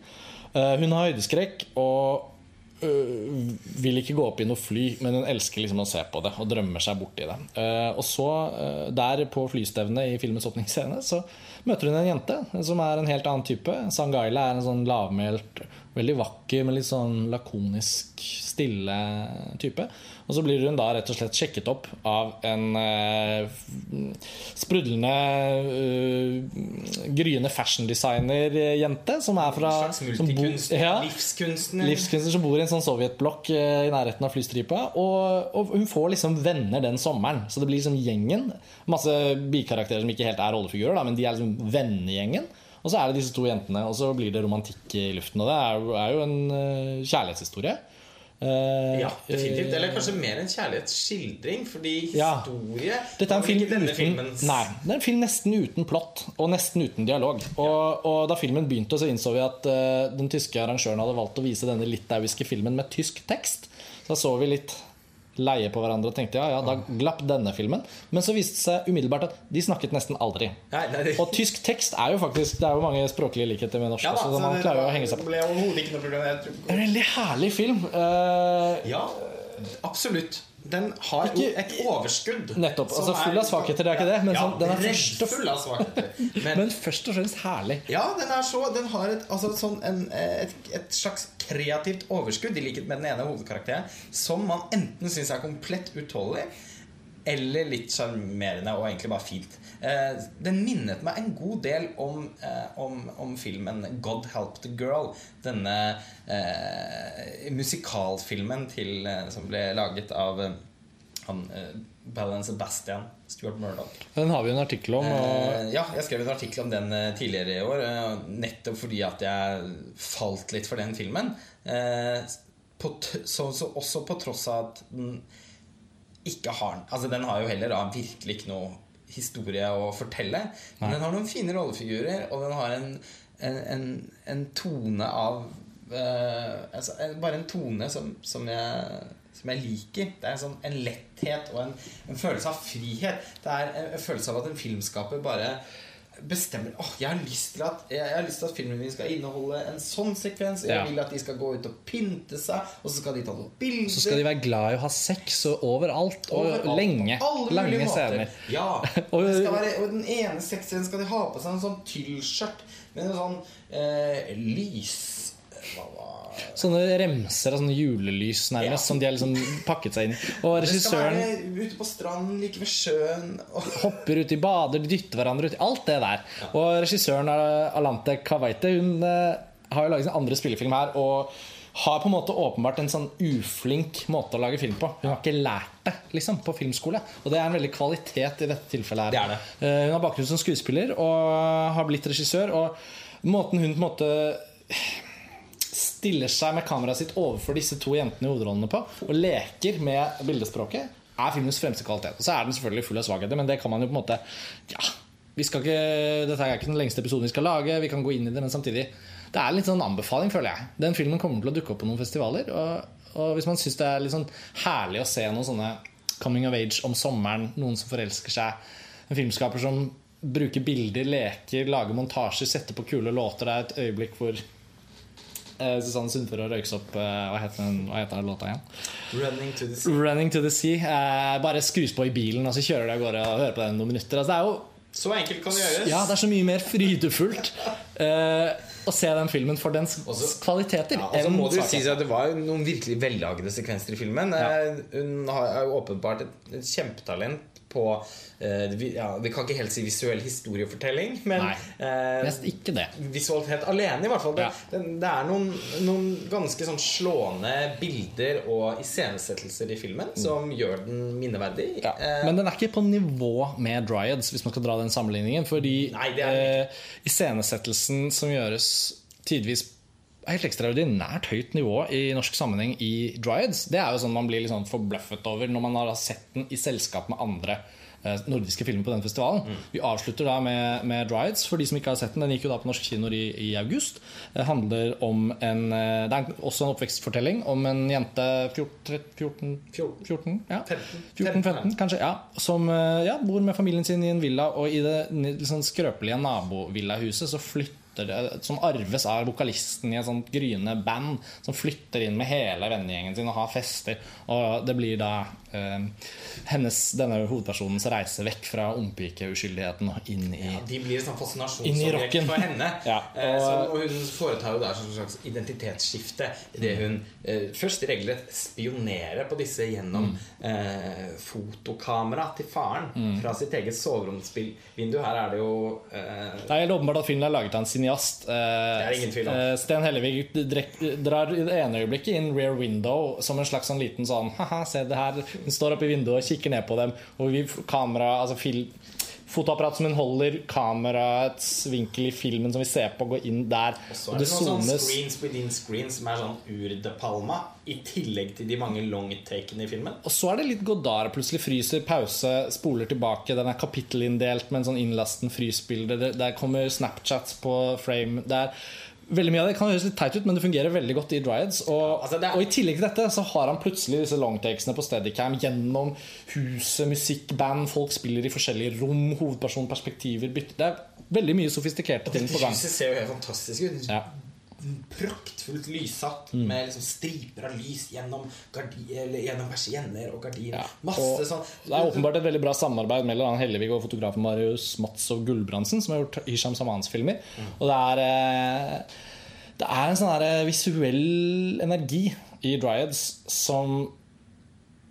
Eh, hun har høydeskrekk og vil ikke gå opp i noe fly, men hun elsker liksom å se på det og drømmer seg borti det. Eh, og så, eh, der på flystevnet i filmens åpningsscene, så møter hun en jente som er en helt annen type. Sangaila er en sånn lavmælt, veldig vakker, men litt sånn lakonisk, stille type. Og så blir hun da rett og slett sjekket opp av en eh, sprudlende, uh, gryende fashiondesigner-jente som er fra En slags multikunstner. ja, Livskunstner. livskunstner som bor i en sånn sovjetblokk eh, i nærheten av flystripa. Og, og hun får liksom venner den sommeren. Så det blir liksom gjengen. Masse bikarakterer som ikke helt er rollefigurer, men de er liksom vennegjengen. Og så er det disse to jentene, og så blir det romantikk i luften. Og det er jo, er jo en eh, kjærlighetshistorie. Eh, Ja, definitivt. Eller kanskje mer en kjærlighetsskildring, fordi Ja. historie Dette er en film uten filmens Nei, det er en film nesten uten plott og nesten uten dialog. Og, og da filmen begynte, så innså vi at uh, den tyske arrangøren hadde valgt å vise denne litauiske filmen med tysk tekst. Så da så vi litt leie på hverandre og tenkte ja, ja, da glapp denne filmen. Men så viste det seg umiddelbart at de snakket nesten aldri. Nei, nei, Og tysk tekst er jo faktisk Det er jo mange språklige likheter med norsk Ja da, så så man klarer jo å henge seg på. ble ikke noe problem. En veldig herlig film. Uh, Ja, absolutt. Den har jo et overskudd. Nettopp. Altså, full av svakheter, det er ikke det, men ja, sånn, den er først og- full av svakheter. <laughs> Men, men først og fremst herlig. ja, den så Den har et, altså, sånn en, et, et slags kreativt overskudd, i likhet med den ene hovedkarakteren, som man enten syns er komplett utholdelig, eller litt sjarmerende og egentlig bare fint. Eh, den minnet meg en god del om, eh, om, om filmen 'God Help the Girl'. Denne eh, musikalfilmen til, eh, som ble laget av han Ballan Sebastian Stuart Murdoch. Den har vi en artikkel om. Og ja, jeg skrev en artikkel om den tidligere i år, nettopp fordi at jeg falt litt for den filmen. Eh, på så, så også på tross av at den ikke har Altså, den har jo heller da virkelig ikke noe historie å fortelle. Men den har noen fine rollefigurer, og den har en, en, en, en tone av uh, altså, en, Bare en tone som, som jeg som jeg liker. Det er en, sånn, en letthet og en, en følelse av frihet. Det er en, en følelse av at en filmskaper bare bestemmer Åh, jeg, har lyst til at, jeg har lyst til at filmen min skal inneholde en sånn sekvens. Jeg Ja. vil at de skal gå ut og pynte seg, og så skal de ta noen bilder. Så skal de være glad i å ha sex overalt. Og Overalt, lenge. alle mulige scener. Ja. <laughs> Og- være, og den ene sexscenen skal de ha på seg en sånn tyllskjørt med en sånn eh, lys Sånne remser av sånne julelys nærmest Ja. som de har liksom pakket seg inn i. Og Det skal regissøren være ute på stranden, like ved sjøen. Og hopper uti bader, dytter hverandre uti. Alt det der. Og regissøren eh, Alante Kawaite Hun eh, har jo laget sin andre spillefilm her. Og har på en måte åpenbart en sånn uflink måte å lage film på. Hun har ikke lært det liksom på filmskole. Og det er en veldig kvalitet i dette tilfellet. her Det det. Eh, Hun har bakgrunn som skuespiller og har blitt regissør. Og måten hun på en måte stiller seg med kameraet sitt overfor disse to jentene i hovedrollene på, og leker med bildespråket, er filmens fremste kvalitet. Og så er den selvfølgelig full av svakheter, men det kan man jo på en måte Ja, vi skal ikke, dette er ikke den lengste episoden vi skal lage, vi kan gå inn i det, men samtidig Det er litt sånn anbefaling, føler jeg. Den filmen kommer til å dukke opp på noen festivaler. Og, og hvis man syns det er litt sånn herlig å se noen sånne coming of age om sommeren, noen som forelsker seg, en filmskaper som bruker bilder, leker, lager montasjer, setter på kule låter. Det er et øyeblikk hvor eh, Susanne Sundfør og Røyksopp eh, hva, heter den, hva heter den låta igjen? Running to the sea. 'Running to the Sea'. Eh, bare skrus på i bilen, og så kjører du av gårde og hører på den noen minutter. Altså, det er jo Så enkelt kan det gjøres. ja, det er så mye mer frydefullt eh, å se den filmen for dens Også- kvaliteter. Ja, og så må det jo sies at det var noen virkelig vellagde sekvenser i filmen. Ja. Hun har jo åpenbart et, et kjempetalent på uh, vi, ja, Vi kan ikke helt si visuell historiefortelling, men Nei. eh, ikke det. visualitet alene, i hvert fall. Det, det, det er noen, noen ganske sånn slående bilder og iscenesettelser i filmen som gjør den minneverdig. Mm. Ja. Eh, Men den er ikke på nivå med Dryads, hvis man skal dra den sammenligningen. Fordi Nei, iscenesettelsen som gjøres tidvis helt ekstraordinært høyt nivå i norsk sammenheng i Dryads. Det er jo sånn man blir litt sånn forbløffet over når man har sett den i selskap med andre eh, nordiske filmer på den festivalen. Mm. Vi avslutter da med, med Dryads. For de som ikke har sett den, den gikk jo da på norske kinoer i, i august. Det handler om en eh, Det er også en oppvekstfortelling om en jente 14, 14, 14 ja. 15, 14-15, kanskje. Ja, som eh, ja, bor med familien sin i en villa, og i det sånn skrøpelige nabovillahuset så flytter det Som arves av vokalisten i et sånt gryende band, som flytter inn med hele vennegjengen sin og har fester. Og det blir da eh, hennes, denne hovedpersonens reise vekk fra ungpikeuskyldigheten og inn i Ja, de blir et sånn fascinasjonsobjekt for henne. <laughs> Ja, Eh, og- så, og hun foretar jo da et slags identitetsskifte idet hun eh, først regelrett spionerer på disse gjennom Mm. eh, fotokamera til faren fra sitt eget soveromsvindu. Her er det jo eh, Det er helt åpenbart at filmen er laget av en cineast. om. Eh, Sten Hellevig drar i det ene øyeblikket inn Rear Window som en slags sånn liten sånn <laughs> Haha, se det her. Hun står oppe i vinduet og kikker ned på dem. Og vi kamera, altså fil, fotoapparat som hun holder, kameraets vinkel i filmen som vi ser på, går inn der. Og Så er det det noen sånne screens within screens som er sånn ur de palma, i tillegg til de mange longtakene i filmen. Og så er det litt Godard. Plutselig fryser, pause, spoler tilbake. Den er kapittelinnedelt med en sånn innlasten frysbilde. Der kommer Snapchats på frame. Det er Veldig mye av det kan høres litt teit ut, men det fungerer veldig godt i Dryads. Og, altså det er- og i tillegg til dette så har han plutselig disse longtakesene på Steadicam gjennom huset, musikk, band, folk spiller i forskjellige rom, hovedpersonperspektiver bytter Det er veldig mye sofistikerte ting på gang. huset ser jo helt fantastisk ut. Ja. Praktfullt lyssatt Mm. med liksom striper av lys gjennom, gjennom persienner og gardiner. Ja. Masse sånn Det er åpenbart et veldig bra samarbeid mellom han Hellevig og fotografen Marius Matsov Gulbrandsen, som har gjort Hisham Samans filmer. Og det er eh, Det er en sånn visuell energi i Dryads som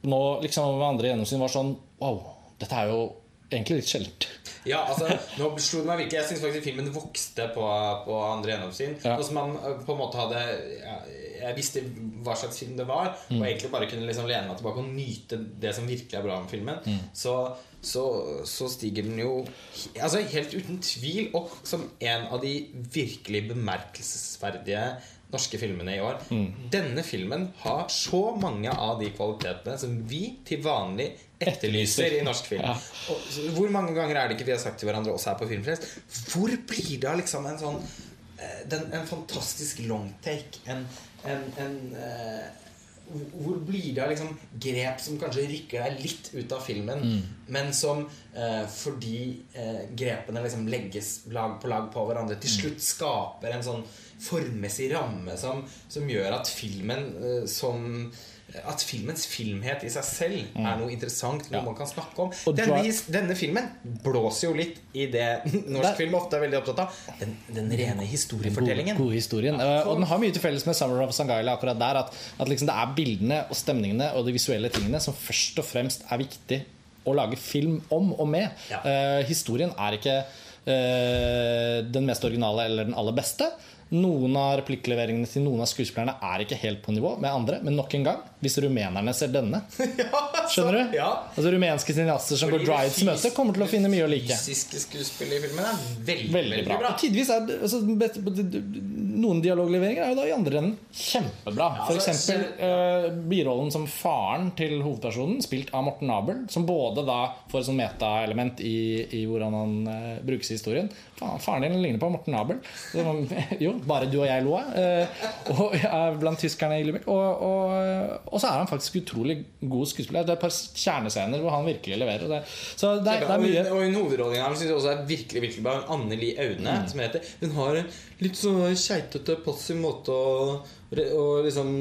nå liksom med andre gjennomsyn var sånn Wow, dette er jo egentlig litt sjeldent. Ja, altså, nå slo det meg virkelig Jeg syns faktisk filmen vokste på, på andre gjennomsyn. Ja. Og som man eh, på en måte hadde ja, Jeg visste hva slags film det var, Mm. og egentlig bare kunne liksom lene meg tilbake og nyte det som virkelig er bra med filmen, Mm. så, så, så stiger den jo altså helt uten tvil opp som en av de virkelig bemerkelsesverdige norske filmene i år. Mm. Denne filmen har så mange av de kvalitetene som vi til vanlig etterlyser i norsk film. Ja. Og hvor mange ganger er det ikke vi har sagt til hverandre også her på Filmfrelst Hvor blir det av liksom en sånn eh, den, En fantastisk longtake En, en, en, uh, hvor blir det av liksom grep som kanskje rykker deg litt ut av filmen, Mm. men som uh, fordi uh, grepene liksom legges lag på lag på hverandre, til Mm. slutt skaper en sånn formmessig ramme som, som gjør at filmen som at filmens filmhet i seg selv er noe interessant, noe Mm. Ja. man kan snakke om. Denne, denne filmen blåser jo litt i det norsk Det- film ofte er veldig opptatt av. Den, den rene historiefortellingen. God, god historien. Eh, og den har mye til felles med 'Summer of Sangaila'. akkurat der At, at liksom det er bildene og stemningene og de visuelle tingene som først og fremst er viktig å lage film om og med. Ja. Uh, historien er ikke uh, den mest originale eller den aller beste. Noen av replikkleveringene til noen av skuespillerne er ikke helt på nivå med andre. Men nok en gang, hvis rumenerne ser denne <laughs> Skjønner du? Ja. Altså Rumenske cineaster som går Fordi går Drydes møte, kommer til å finne mye å like. Fysiske skuespillet i filmen er veldig, Veldig bra. bra. tidvis er altså, Noen dialogleveringer er jo da i andre enden kjempebra. Ja, altså, eksempel eh, birollen som faren til hovedpersonen, spilt av Morten Abel, som både da får et sånn metaelement i, i hvordan han uh, brukes i historien. Faen, faren din ligner på Morten Abel. <laughs> Jo, bare du og jeg lo av. Uh, og ja, blant tyskerne i Lübeck. Og, og, og så er han faktisk utrolig god skuespiller. Det er et par kjernescener hvor han virkelig leverer. Det, så det, er- det er mye Og, hun hovedrollen her synes jeg også er virkelig virkelig bra. Anne Li Aune, Mm. som heter. Hun har en litt sånn keitete, passiv måte å, å liksom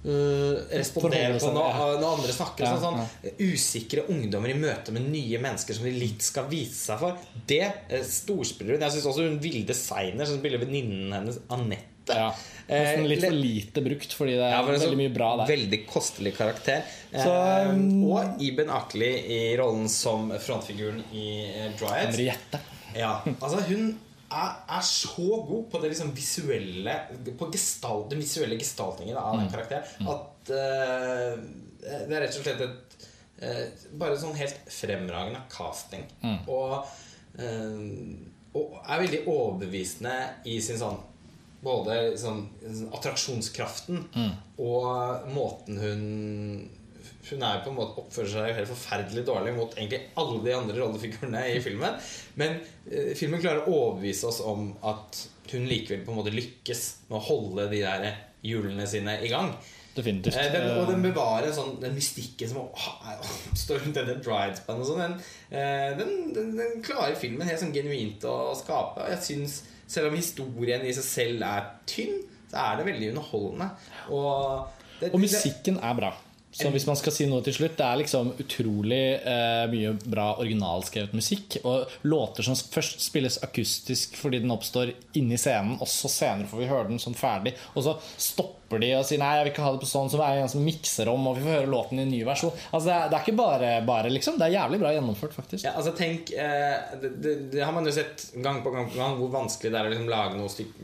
Uh, respondere på når, når andre snakker. Ja, sånn, sånn Usikre ungdommer i møte med nye mennesker som de litt skal vise seg for. Det eh, storspiller hun. Jeg syns også hun Vilde Seiner, som spiller venninnen hennes, Anette. ja, Nesten litt for Eh, lite brukt, fordi det er ja, for veldig mye bra der. Veldig kostelig karakter. Så, um, og Iben Akeli i rollen som frontfiguren i eh, Dryad. Henriette. Ja, altså hun er, er så god på det liksom visuelle På gestalt, den visuelle gestaltningen av Mm. den karakteren at uh, det er rett og slett et uh, bare sånn helt fremragende casting. Mm. Og, uh, og er veldig overbevisende i sin sånn både sånn, attraksjonskraften Mm. og måten hun hun er på en måte oppfører seg helt forferdelig dårlig mot egentlig alle de andre rollefigurene i filmen. Men eh, filmen klarer å overbevise oss om at hun likevel på en måte lykkes med å holde de der hjulene sine i gang. Definitivt. Eh, den, og den bevarer sånn, den mystikken som oppstår rundt denne Dried-spann. og sånn, Den, eh, den, den, den klarer filmen helt sånn genuint å skape. Og jeg synes, selv om historien i seg selv er tynn, så er det veldig underholdende. Og, det, Og musikken er bra. Så hvis man skal si noe til slutt Det er liksom utrolig eh, mye bra originalskrevet musikk. Og låter som først spilles akustisk fordi den oppstår inni scenen, og så senere får vi høre den sånn ferdig. Og så stopper de og sier 'nei, jeg vil ikke ha det på sånn', så er det en som mikser om, og vi får høre låten i en ny versjon. Altså Det er, det er ikke bare bare, liksom. Det er jævlig bra gjennomført, faktisk. Ja, altså tenk eh, det, det, det har man jo sett gang på gang på gang hvor vanskelig det er å liksom lage noe styk,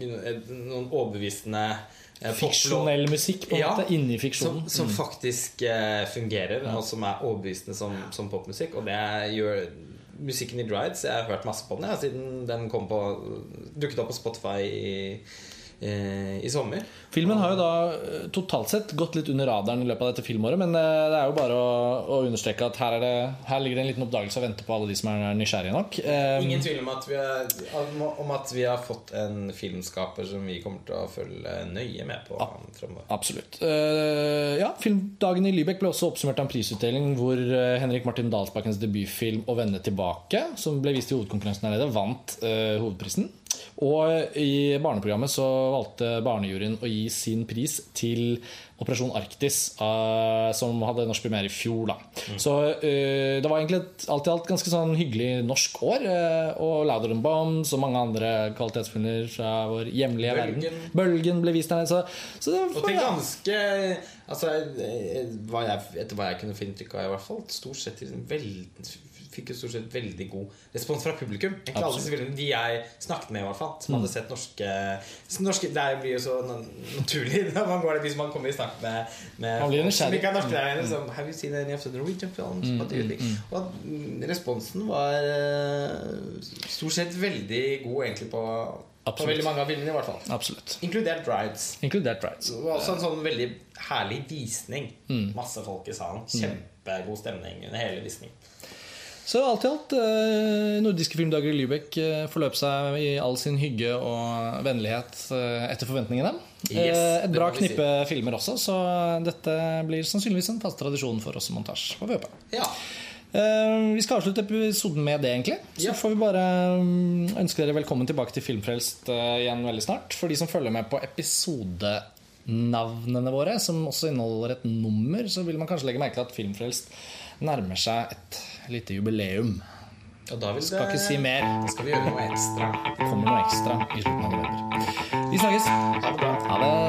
noen overbevisende Fiksjonell musikk, på en Ja, måte, inni som, fiksjonen. som faktisk uh, fungerer, og som er overbevisende som, som popmusikk. Og det gjør musikken i Drides. Jeg har hørt masse på den jeg, siden den kom på dukket opp på Spotify i, eh, i sommer. Filmen har jo da eh, totalt sett gått litt under radaren i løpet av dette filmåret, men eh, det er jo bare å, å understreke at her, er det, her ligger det en liten oppdagelse og venter på alle de som er nysgjerrige nok. Eh, Ingen tvil om at, vi har, om at vi har fått en filmskaper som vi kommer til å følge nøye med på Ja, Absolutt. Eh, ja, Filmdagen i Lybekk ble også oppsummert av en prisutdeling hvor eh, Henrik Martin Dalsbakkens debutfilm 'Å vende tilbake', som ble vist i hovedkonkurransen her nede, vant eh, hovedprisen. Og i barneprogrammet så valgte barnejuryen å gi sin pris til Operasjon Arktis, eh, som hadde norsk premiere i fjor. Da. Så eh, det var egentlig et alt i alt ganske sånn hyggelig norsk år. eh, og 'Louder Than Bombs' og mange andre kvalitetsfilmer fra vår hjemlige Bølgen. verden. Bølgen ble vist der. Så, så det Og var, til ganske Altså, jeg, jeg, jeg, Etter hva jeg kunne få inntrykk av, i hvert fall stort sett veldig veld, Fikk jo stort sett veldig god respons fra publikum. Ikke alle disse De jeg snakket med, i hvert fall som Mm. hadde sett norske, norske Det blir jo så naturlig <laughs> når man går der hvis man kommer i snakk med, med folk som ikke er norske. der, Liksom, Have you seen any of the Norwegian films? Think? Og mm, responsen var eh, stort sett veldig god, egentlig, på, Absolutt. på veldig mange av filmene, i hvert fall. Absolutt. Inkludert Rides. Inkludert Rides. Det var også en sånn veldig herlig visning. Mm. Masse folk i salen. Kjempegod stemning under hele visningen. Så alt i alt, eh, nordiske filmdager i Lübeck eh, forløp seg i all sin hygge og vennlighet eh, etter forventningene. Yes, Et bra knippe si. filmer også, så dette blir sannsynligvis en fast tradisjon for oss montasje. Vi håpe. Ja. Vi skal avslutte episoden med det, egentlig. Så får vi bare mm, ønske dere velkommen tilbake til Filmfrelst igjen veldig snart. For de som følger med på episodenavnene våre, som også inneholder et nummer, så vil man kanskje legge merke til at Filmfrelst nærmer seg et lite jubileum. Og da vil Skal det, ikke si mer. Da skal vi gjøre noe ekstra. Det kommer noe ekstra i slutten av november. Vi snakkes! Ha det bra.